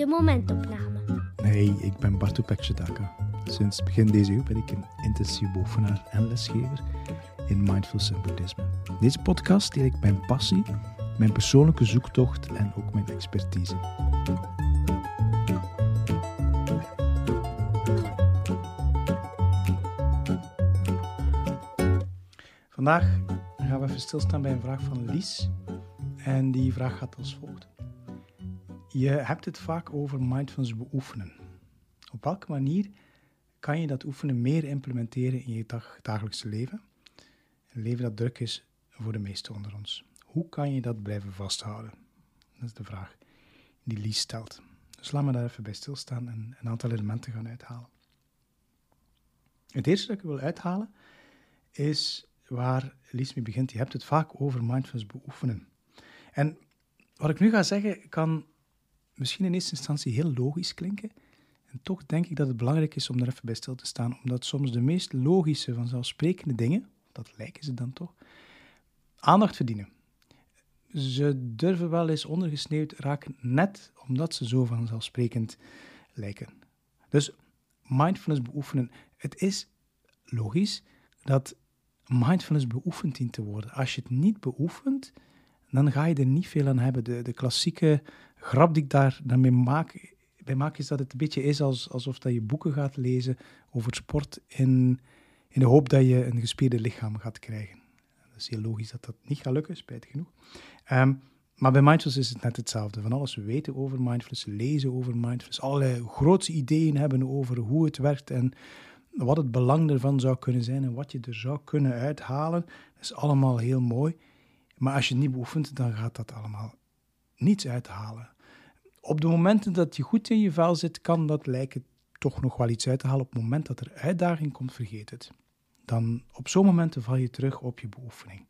de momentopname. Hey, ik ben Bartu Pekjedaka. Sinds begin deze eeuw ben ik een intensief beoefenaar en lesgever in Mindfulness en Boeddhisme. Deze podcast deel ik mijn passie, mijn persoonlijke zoektocht en ook mijn expertise. Vandaag gaan we even stilstaan bij een vraag van Lies. En die vraag gaat als volgt. Je hebt het vaak over mindfulness beoefenen. Op welke manier kan je dat oefenen meer implementeren in je dag, dagelijkse leven? Een leven dat druk is voor de meesten onder ons. Hoe kan je dat blijven vasthouden? Dat is de vraag die Lies stelt. Dus laat me daar even bij stilstaan en een aantal elementen gaan uithalen. Het eerste dat ik wil uithalen is waar Lies mee begint. Je hebt het vaak over mindfulness beoefenen. En wat ik nu ga zeggen kan misschien in eerste instantie heel logisch klinken. En toch denk ik dat het belangrijk is om er even bij stil te staan, omdat soms de meest logische, vanzelfsprekende dingen, dat lijken ze dan toch, aandacht verdienen. Ze durven wel eens ondergesneeuwd raken, net omdat ze zo vanzelfsprekend lijken. Dus mindfulness beoefenen, het is logisch dat mindfulness beoefend dient te worden. Als je het niet beoefent, dan ga je er niet veel aan hebben. De, de klassieke grap die ik daar daarmee maak, bij maak, is dat het een beetje is als, alsof dat je boeken gaat lezen over sport in, in de hoop dat je een gespierde lichaam gaat krijgen. Dat is heel logisch dat dat niet gaat lukken, spijtig genoeg. Um, maar bij mindfulness is het net hetzelfde. Van alles weten over mindfulness, lezen over mindfulness, allerlei grootse ideeën hebben over hoe het werkt en wat het belang ervan zou kunnen zijn en wat je er zou kunnen uithalen. Dat is allemaal heel mooi. Maar als je het niet beoefent, dan gaat dat allemaal niets uithalen. Op de momenten dat je goed in je vel zit, kan dat lijken toch nog wel iets uit te halen. Op het moment dat er uitdaging komt, vergeet het. Dan op zo'n momenten val je terug op je beoefening.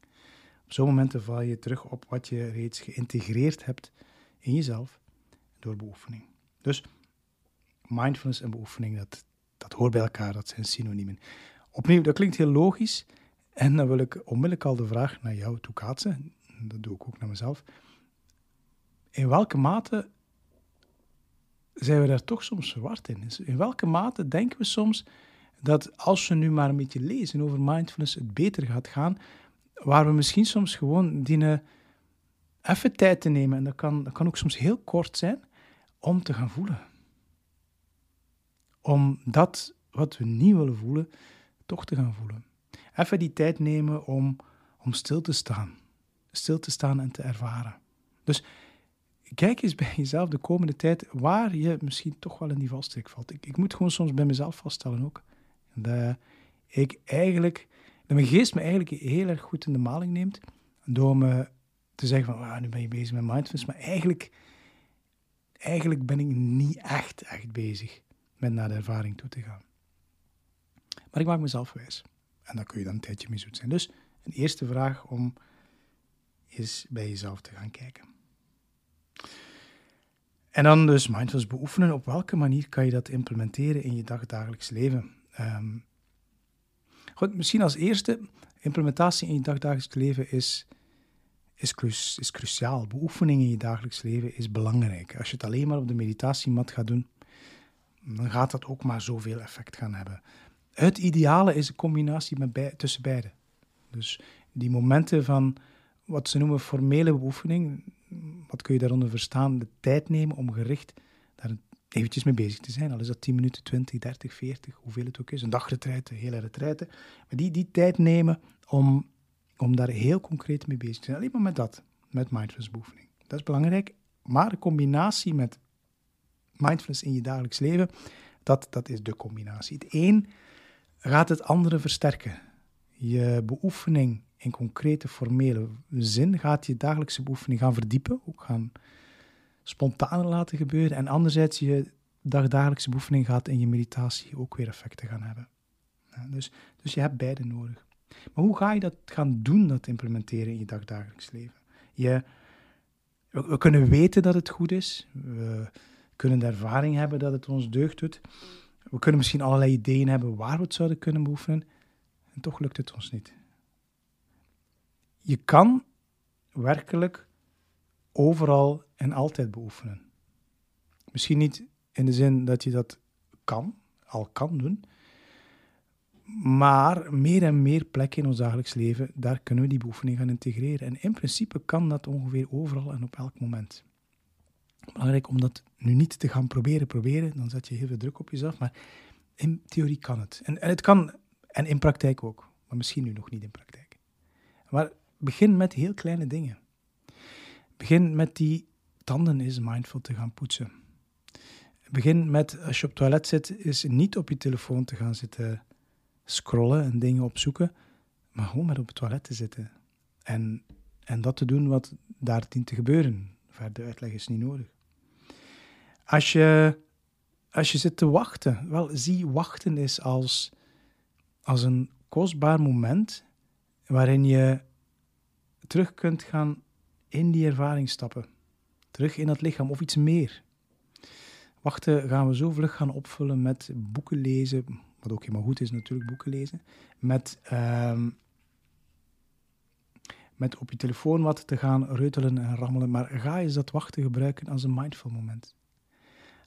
Op zo'n momenten val je terug op wat je reeds geïntegreerd hebt in jezelf door beoefening. Dus mindfulness en beoefening, dat, dat hoort bij elkaar, dat zijn synoniemen. Opnieuw, dat klinkt heel logisch. En dan wil ik onmiddellijk al de vraag naar jou toe kaatsen. Dat doe ik ook naar mezelf. In welke mate zijn we daar toch soms verward in? In welke mate denken we soms dat als we nu maar een beetje lezen over mindfulness, het beter gaat gaan, waar we misschien soms gewoon dienen even tijd te nemen, en dat kan, dat kan ook soms heel kort zijn, om te gaan voelen. Om dat wat we niet willen voelen, toch te gaan voelen. Even die tijd nemen om, om stil te staan. Stil te staan en te ervaren. Dus kijk eens bij jezelf de komende tijd waar je misschien toch wel in die valstrik valt. Ik, ik moet gewoon soms bij mezelf vaststellen ook. Dat ik eigenlijk, dat mijn geest me eigenlijk heel erg goed in de maling neemt. Door me te zeggen van, ah, nu ben je bezig met mindfulness. Maar eigenlijk, eigenlijk ben ik niet echt, echt bezig met naar de ervaring toe te gaan. Maar ik maak mezelf wijs. En daar kun je dan een tijdje mee zoet zijn. Dus een eerste vraag om is bij jezelf te gaan kijken. En dan dus mindfulness beoefenen. Op welke manier kan je dat implementeren in je dagdagelijks leven? Um, goed, misschien als eerste, implementatie in je dagdagelijks leven is, is cruciaal. Beoefening in je dagelijks leven is belangrijk. Als je het alleen maar op de meditatiemat gaat doen, dan gaat dat ook maar zoveel effect gaan hebben. Het ideale is een combinatie met bij, tussen beide. Dus die momenten van wat ze noemen formele beoefening, wat kun je daaronder verstaan? De tijd nemen om gericht daar eventjes mee bezig te zijn. Al is dat 10 minuten, 20, 30, 40, hoeveel het ook is. Een dagretreite, hele retreite. Maar die, die tijd nemen om, om daar heel concreet mee bezig te zijn. Alleen maar met dat, met mindfulness beoefening. Dat is belangrijk. Maar de combinatie met mindfulness in je dagelijks leven, dat, dat is de combinatie. Het een gaat het andere versterken. Je beoefening in concrete formele zin gaat je dagelijkse beoefening gaan verdiepen, ook gaan spontaan laten gebeuren. En anderzijds je dagdagelijkse beoefening gaat in je meditatie ook weer effecten gaan hebben. Ja, dus, dus je hebt beide nodig. Maar hoe ga je dat gaan doen, dat implementeren in je dagdagelijks leven? Je, we, we kunnen weten dat het goed is. We kunnen de ervaring hebben dat het ons deugd doet. We kunnen misschien allerlei ideeën hebben waar we het zouden kunnen beoefenen. En toch lukt het ons niet. Je kan werkelijk overal en altijd beoefenen. Misschien niet in de zin dat je dat kan, al kan doen, maar meer en meer plekken in ons dagelijks leven, daar kunnen we die beoefening gaan integreren. En in principe kan dat ongeveer overal en op elk moment. Belangrijk om dat nu niet te gaan proberen, proberen, dan zet je heel veel druk op jezelf, maar in theorie kan het. En, en het kan, en in praktijk ook, maar misschien nu nog niet in praktijk. Maar begin met heel kleine dingen. Begin met die tanden eens mindful te gaan poetsen. Begin met, als je op het toilet zit, is niet op je telefoon te gaan zitten scrollen en dingen opzoeken, maar gewoon met op het toilet te zitten. En, en dat te doen wat daar dient te gebeuren. Verder uitleg is niet nodig. Als je, als je zit te wachten, wel, zie wachten is als, als een kostbaar moment waarin je terug kunt gaan in die ervaring stappen. Terug in het lichaam of iets meer. Wachten gaan we zo vlug gaan opvullen met boeken lezen, wat ook helemaal goed is natuurlijk, boeken lezen. Met, ehm, met op je telefoon wat te gaan reutelen en rammelen. Maar ga eens dat wachten gebruiken als een mindful moment.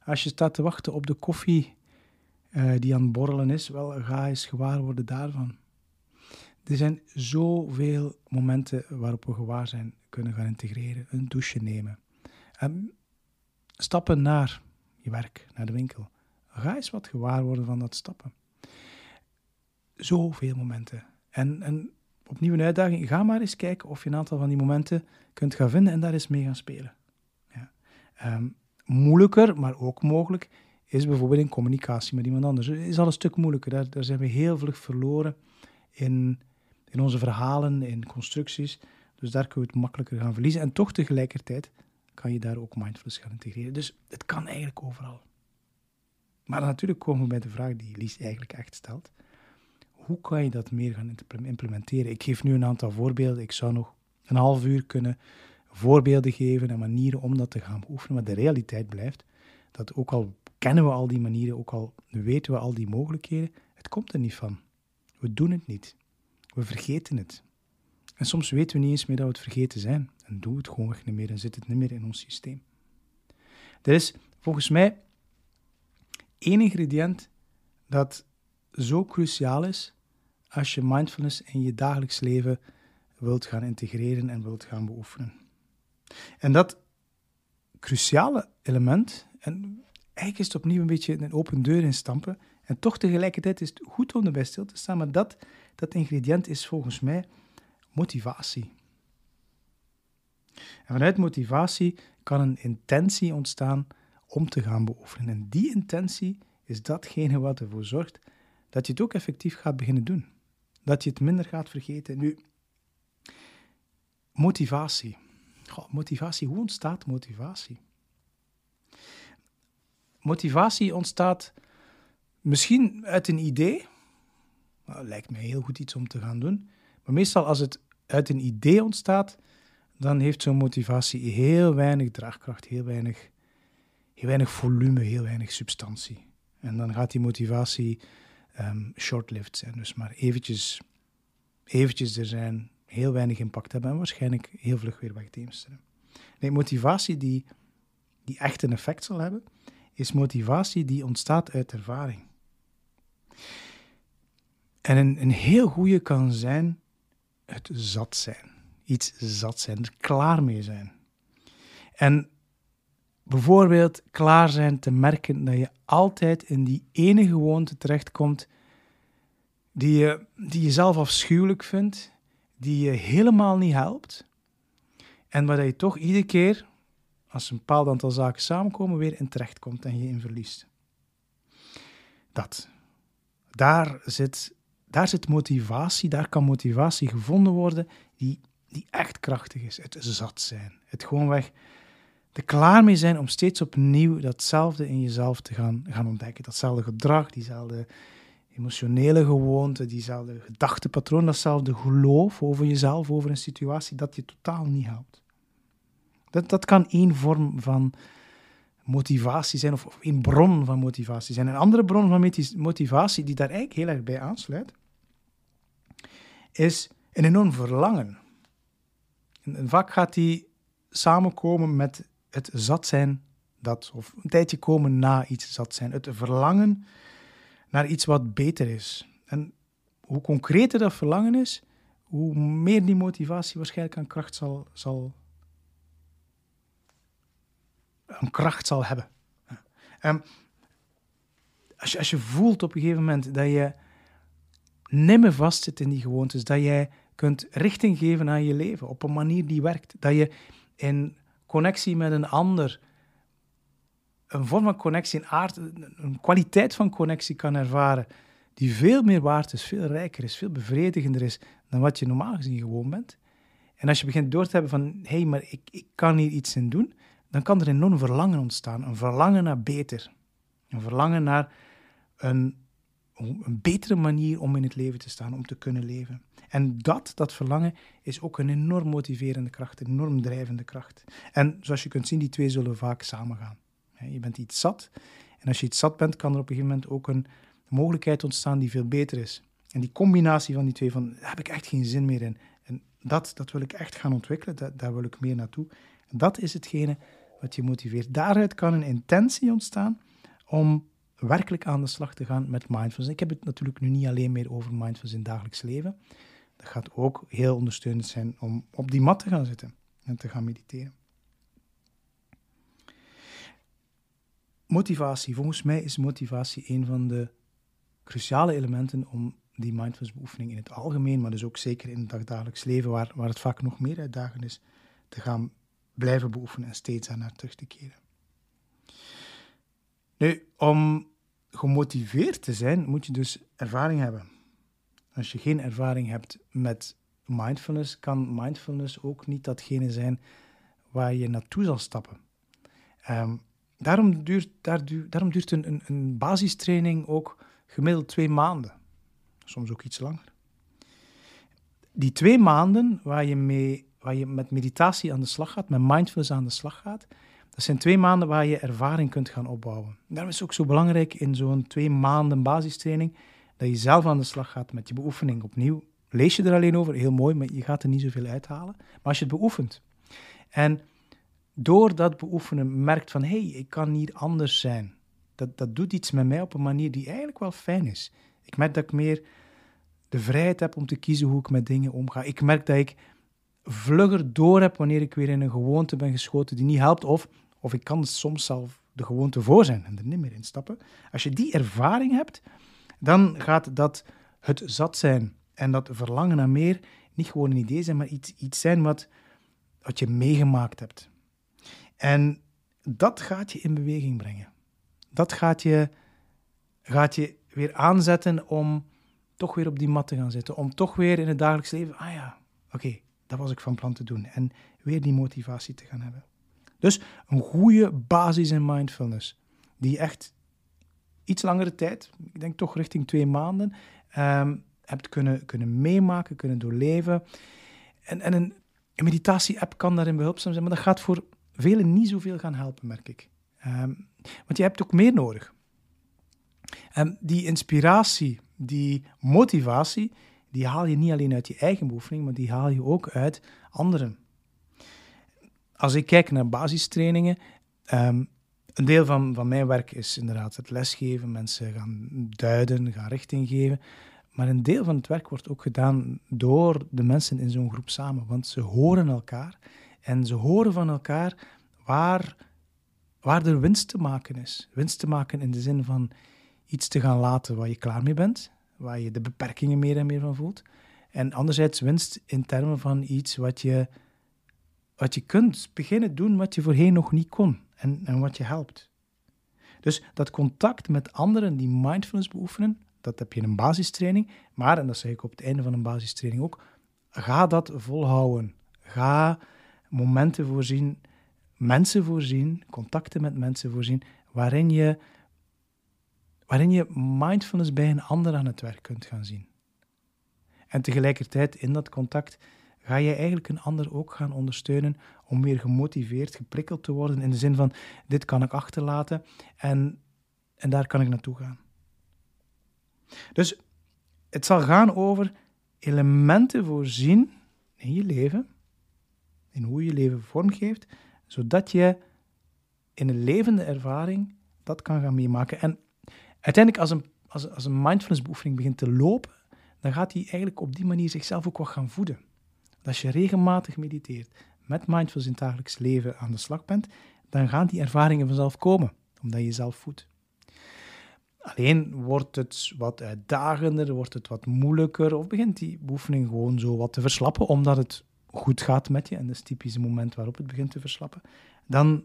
Als je staat te wachten op de koffie uh, die aan het borrelen is, wel, ga eens gewaar worden daarvan. Er zijn zoveel momenten waarop we gewaar zijn kunnen gaan integreren. Een douche nemen. Um, stappen naar je werk, naar de winkel. Ga eens wat gewaar worden van dat stappen. Zoveel momenten. En, en opnieuw een uitdaging. Ga maar eens kijken of je een aantal van die momenten kunt gaan vinden en daar eens mee gaan spelen. Ja. Ehm, moeilijker, maar ook mogelijk, is bijvoorbeeld in communicatie met iemand anders. Het is al een stuk moeilijker. Daar, daar zijn we heel vlug verloren in, in onze verhalen, in constructies. Dus daar kunnen we het makkelijker gaan verliezen. En toch tegelijkertijd kan je daar ook mindfulness gaan integreren. Dus het kan eigenlijk overal. Maar natuurlijk komen we bij de vraag die Lies eigenlijk echt stelt. Hoe kan je dat meer gaan implementeren? Ik geef nu een aantal voorbeelden. Ik zou nog een half uur kunnen voorbeelden geven en manieren om dat te gaan beoefenen. Maar de realiteit blijft dat ook al kennen we al die manieren, ook al weten we al die mogelijkheden, het komt er niet van. We doen het niet. We vergeten het. En soms weten we niet eens meer dat we het vergeten zijn. En doen we het gewoon niet meer en zit het niet meer in ons systeem. Er is volgens mij één ingrediënt dat zo cruciaal is als je mindfulness in je dagelijks leven wilt gaan integreren en wilt gaan beoefenen. En dat cruciale element, en eigenlijk is het opnieuw een beetje een open deur in stampen, en toch tegelijkertijd is het goed om erbij stil te staan, maar dat, dat ingrediënt is volgens mij motivatie. En vanuit motivatie kan een intentie ontstaan om te gaan beoefenen. En die intentie is datgene wat ervoor zorgt dat je het ook effectief gaat beginnen doen. Dat je het minder gaat vergeten. Nu, motivatie. Motivatie, hoe ontstaat motivatie? Motivatie ontstaat misschien uit een idee. Nou, lijkt me heel goed iets om te gaan doen. Maar meestal als het uit een idee ontstaat, dan heeft zo'n motivatie heel weinig draagkracht, heel weinig, heel weinig volume, heel weinig substantie. En dan gaat die motivatie um, short-lived zijn, dus maar eventjes, eventjes er zijn, heel weinig impact hebben en waarschijnlijk heel vlug weer wegdeemsteren. Nee, motivatie die, die echt een effect zal hebben, is motivatie die ontstaat uit ervaring. En een, een heel goede kan zijn het zat zijn. Iets zat zijn, er klaar mee zijn. En bijvoorbeeld klaar zijn te merken dat je altijd in die ene gewoonte terechtkomt die je, die je zelf afschuwelijk vindt, die je helemaal niet helpt. En waar je toch iedere keer, als een bepaald aantal zaken samenkomen, weer in terechtkomt en je in verliest. Dat. Daar zit daar zit motivatie, daar kan motivatie gevonden worden die, die echt krachtig is. Het zat zijn. Het gewoonweg er klaar mee zijn om steeds opnieuw datzelfde in jezelf te gaan, gaan ontdekken. Datzelfde gedrag, diezelfde emotionele gewoonte, diezelfde gedachtepatroon, datzelfde geloof over jezelf, over een situatie, dat je totaal niet helpt. Dat, dat kan één vorm van motivatie zijn, of, of één bron van motivatie zijn. Een andere bron van motivatie die daar eigenlijk heel erg bij aansluit, is een enorm verlangen. En vaak gaat die samenkomen met het zat zijn dat. Of een tijdje komen na iets zat zijn. Het verlangen naar iets wat beter is. En hoe concreter dat verlangen is, hoe meer die motivatie waarschijnlijk aan kracht zal, zal een kracht zal hebben. Um, als, je, als je voelt op een gegeven moment dat je nimmer vastzit in die gewoontes, dat jij kunt richting geven aan je leven op een manier die werkt, dat je in connectie met een ander een vorm van connectie, een aard, een kwaliteit van connectie kan ervaren die veel meer waard is, veel rijker is, veel bevredigender is dan wat je normaal gezien gewoon bent. En als je begint door te hebben van, hé, hey, maar ik, ik kan hier iets in doen, dan kan er enorm verlangen ontstaan. Een verlangen naar beter. Een verlangen naar een, een betere manier om in het leven te staan, om te kunnen leven. En dat, dat verlangen, is ook een enorm motiverende kracht, een enorm drijvende kracht. En zoals je kunt zien, die twee zullen vaak samengaan. Je bent iets zat. En als je iets zat bent, kan er op een gegeven moment ook een mogelijkheid ontstaan die veel beter is. En die combinatie van die twee, van, daar heb ik echt geen zin meer in. En dat, dat wil ik echt gaan ontwikkelen, dat, daar wil ik meer naartoe. En dat is hetgene wat je motiveert. Daaruit kan een intentie ontstaan om werkelijk aan de slag te gaan met mindfulness. Ik heb het natuurlijk nu niet alleen meer over mindfulness in het dagelijks leven. Dat gaat ook heel ondersteunend zijn om op die mat te gaan zitten en te gaan mediteren. Motivatie. Volgens mij is motivatie een van de cruciale elementen om die mindfulness beoefening in het algemeen, maar dus ook zeker in het dagelijks leven, waar, waar het vaak nog meer uitdagend is, te gaan blijven beoefenen en steeds aan naar terug te keren. Nu, om gemotiveerd te zijn, moet je dus ervaring hebben. Als je geen ervaring hebt met mindfulness, kan mindfulness ook niet datgene zijn waar je naartoe zal stappen. Um, daarom duurt, daar, duurt een, een, een basistraining ook gemiddeld twee maanden. Soms ook iets langer. Die twee maanden waar je, mee, waar je met meditatie aan de slag gaat, met mindfulness aan de slag gaat, dat zijn twee maanden waar je ervaring kunt gaan opbouwen. Daarom is het ook zo belangrijk in zo'n twee maanden basistraining dat je zelf aan de slag gaat met je beoefening. Opnieuw lees je er alleen over, heel mooi, maar je gaat er niet zoveel uithalen. Maar als je het beoefent en door dat beoefenen merkt van hé, hey, ik kan niet anders zijn. Dat, dat doet iets met mij op een manier die eigenlijk wel fijn is. Ik merk dat ik meer de vrijheid heb om te kiezen hoe ik met dingen omga. Ik merk dat ik vlugger door heb wanneer ik weer in een gewoonte ben geschoten die niet helpt. Of, of ik kan soms zelf de gewoonte voor zijn en er niet meer in stappen. Als je die ervaring hebt, dan gaat dat het zat zijn en dat verlangen naar meer niet gewoon een idee zijn, maar iets, iets zijn wat, wat je meegemaakt hebt. En dat gaat je in beweging brengen. Dat gaat je, gaat je weer aanzetten om toch weer op die mat te gaan zitten. Om toch weer in het dagelijks leven, ah ja, oké, dat was ik van plan te doen. En weer die motivatie te gaan hebben. Dus een goede basis in mindfulness, die echt iets langere tijd, ik denk toch richting twee maanden, um, hebt kunnen, kunnen meemaken, kunnen doorleven. En, en een, meditatie-app kan daarin behulpzaam zijn, maar dat gaat voor velen niet zoveel gaan helpen, merk ik. Um, want je hebt ook meer nodig. En die inspiratie, die motivatie, die haal je niet alleen uit je eigen beoefening, maar die haal je ook uit anderen. Als ik kijk naar basistrainingen, um, een deel van, van mijn werk is inderdaad het lesgeven, mensen gaan duiden, gaan richting geven. Maar een deel van het werk wordt ook gedaan door de mensen in zo'n groep samen, want ze horen elkaar en ze horen van elkaar waar, waar er winst te maken is. Winst te maken in de zin van iets te gaan laten waar je klaar mee bent, waar je de beperkingen meer en meer van voelt. En anderzijds winst in termen van iets wat je, wat je kunt beginnen doen wat je voorheen nog niet kon en, en wat je helpt. Dus dat contact met anderen die mindfulness beoefenen, dat heb je in een basistraining. Maar, en dat zeg ik op het einde van een basistraining ook, ga dat volhouden. Ga momenten voorzien, mensen voorzien, contacten met mensen voorzien, waarin je, waarin je mindfulness bij een ander aan het werk kunt gaan zien. En tegelijkertijd in dat contact ga je eigenlijk een ander ook gaan ondersteunen om weer gemotiveerd, geprikkeld te worden in de zin van dit kan ik achterlaten en, en daar kan ik naartoe gaan. Dus het zal gaan over elementen voorzien in je leven in hoe je leven vormgeeft, zodat je in een levende ervaring dat kan gaan meemaken. En uiteindelijk, als een, als, als een mindfulness beoefening begint te lopen, dan gaat hij eigenlijk op die manier zichzelf ook wat gaan voeden. Als je regelmatig mediteert, met mindfulness in het dagelijks leven aan de slag bent, dan gaan die ervaringen vanzelf komen, omdat je jezelf voedt. Alleen wordt het wat uitdagender, wordt het wat moeilijker, of begint die oefening gewoon zo wat te verslappen, omdat het goed gaat met je, en dat is typisch het moment waarop het begint te verslappen, dan,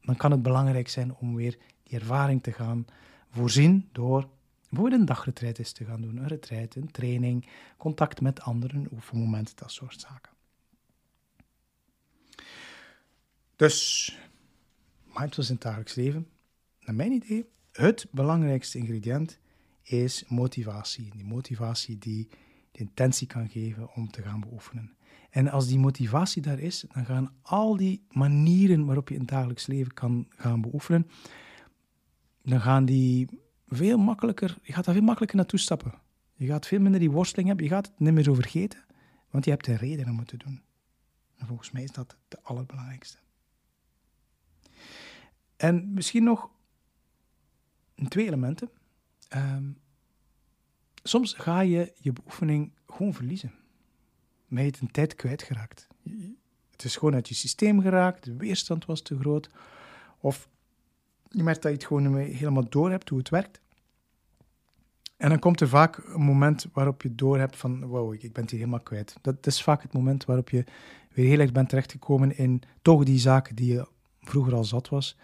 dan kan het belangrijk zijn om weer die ervaring te gaan voorzien door bijvoorbeeld een dagretreat eens te gaan doen, een retreat, een training, contact met anderen, oefenmomenten, dat soort zaken. Dus, mindfulness in het dagelijks leven, naar mijn idee, het belangrijkste ingrediënt is motivatie. Die motivatie die de intentie kan geven om te gaan beoefenen. En als die motivatie daar is, dan gaan al die manieren waarop je in het dagelijks leven kan gaan beoefenen, dan gaan die veel makkelijker, je gaat daar veel makkelijker naartoe stappen. Je gaat veel minder die worsteling hebben, je gaat het niet meer zo vergeten, want je hebt een reden om het te doen. En volgens mij is dat het allerbelangrijkste. En misschien nog twee elementen. Um, soms ga je je beoefening gewoon verliezen. Ben je het een tijd kwijtgeraakt. Het is gewoon uit je systeem geraakt, de weerstand was te groot. Of je merkt dat je het gewoon helemaal door hebt hoe het werkt. En dan komt er vaak een moment waarop je door hebt van, wow, ik, ben hier helemaal kwijt. Dat, is vaak het moment waarop je weer heel erg bent terechtgekomen in toch die zaken die je vroeger al zat was.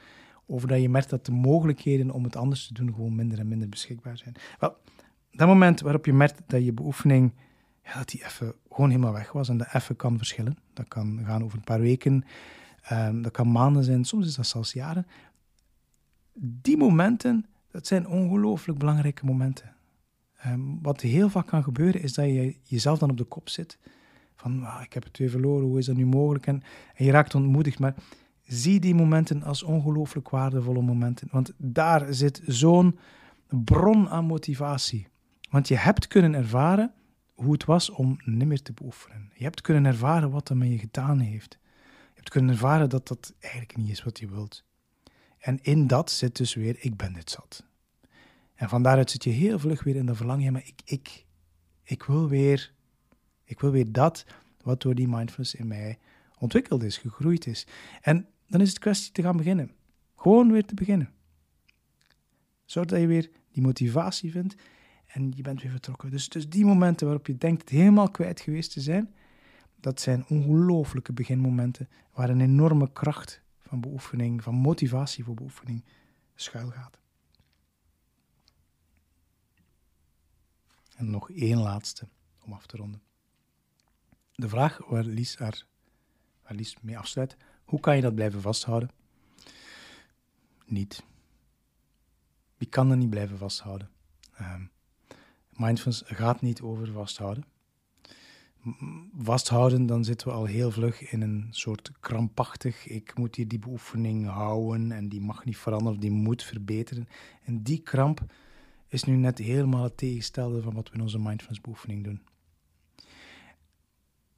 Of dat je merkt dat de mogelijkheden om het anders te doen gewoon minder en minder beschikbaar zijn. Wel, dat moment waarop je merkt dat je beoefening, ja, dat die even gewoon helemaal weg was en dat even kan verschillen. Dat kan gaan over een paar weken, um, dat kan maanden zijn, soms is dat zelfs jaren die momenten, dat zijn ongelooflijk belangrijke momenten. Ehm, wat heel vaak kan gebeuren, is dat je jezelf dan op de kop zit. Van, ah, ik heb het weer verloren, hoe is dat nu mogelijk? En, je raakt ontmoedigd. Maar zie die momenten als ongelooflijk waardevolle momenten. Want daar zit zo'n bron aan motivatie. Want je hebt kunnen ervaren hoe het was om niet meer te beoefenen. Je hebt kunnen ervaren wat dat met je gedaan heeft. Je hebt kunnen ervaren dat dat eigenlijk niet is wat je wilt. En in dat zit dus weer, ik ben dit zat. En van daaruit zit je heel vlug weer in de verlangen, maar ik, ik, ik, wil weer, ik wil weer dat wat door die mindfulness in mij ontwikkeld is, gegroeid is. En dan is het kwestie te gaan beginnen. Gewoon weer te beginnen. Zorg dat je weer die motivatie vindt en je bent weer vertrokken. Dus, dus die momenten waarop je denkt het helemaal kwijt geweest te zijn, dat zijn ongelooflijke beginmomenten waar een enorme kracht van beoefening, van motivatie voor beoefening schuil gaat. En nog één laatste om af te ronden. De vraag waar Lies, haar, waar Lies mee afsluit, hoe kan je dat blijven vasthouden? Niet. Je kan er niet blijven vasthouden. Um, mindfulness gaat niet over vasthouden vasthouden, dan zitten we al heel vlug in een soort krampachtig, ik moet hier die beoefening houden en die mag niet veranderen, die moet verbeteren. En die kramp is nu net helemaal het tegenstelde van wat we in onze mindfulness beoefening doen.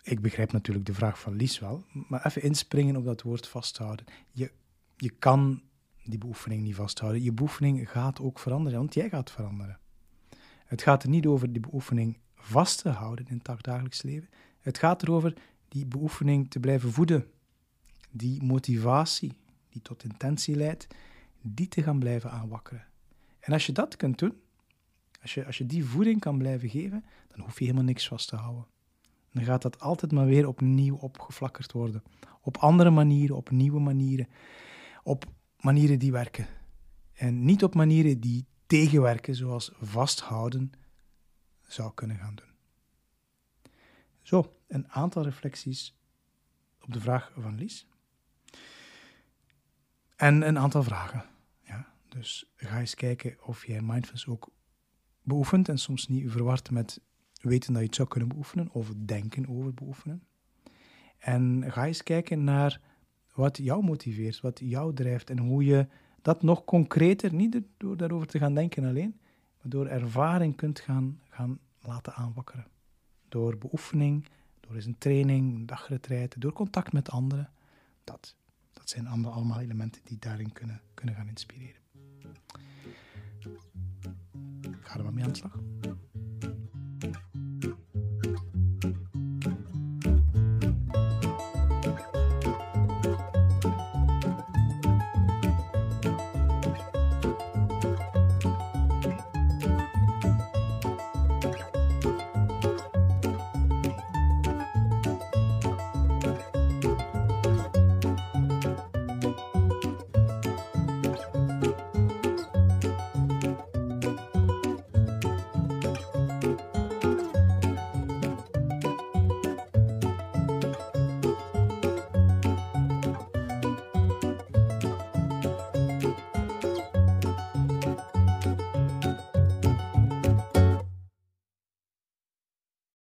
Ik begrijp natuurlijk de vraag van Lies wel, maar even inspringen op dat woord vasthouden. Je, je kan die beoefening niet vasthouden. Je beoefening gaat ook veranderen, want jij gaat veranderen. Het gaat er niet over die beoefening vast te houden in het dagelijks leven. Het gaat erover die beoefening te blijven voeden. Die motivatie die tot intentie leidt, die te gaan blijven aanwakkeren. En als je dat kunt doen, als je, als je die voeding kan blijven geven, dan hoef je helemaal niks vast te houden. Dan gaat dat altijd maar weer opnieuw opgeflakkerd worden. Op andere manieren, op nieuwe manieren. Op manieren die werken. En niet op manieren die tegenwerken, zoals vasthouden, zou kunnen gaan doen. Zo, een aantal reflecties op de vraag van Lies. En een aantal vragen. Ja, dus ga eens kijken of jij mindfulness ook beoefent en soms niet verward met weten dat je het zou kunnen beoefenen of denken over beoefenen. En ga eens kijken naar wat jou motiveert, wat jou drijft en hoe je dat nog concreter, niet door daarover te gaan denken alleen, maar door ervaring kunt gaan, gaan laten aanwakkeren. Door beoefening, door eens een training, een door contact met anderen. Dat. Dat zijn allemaal elementen die daarin kunnen, kunnen gaan inspireren. Ik ga er maar mee aan de slag.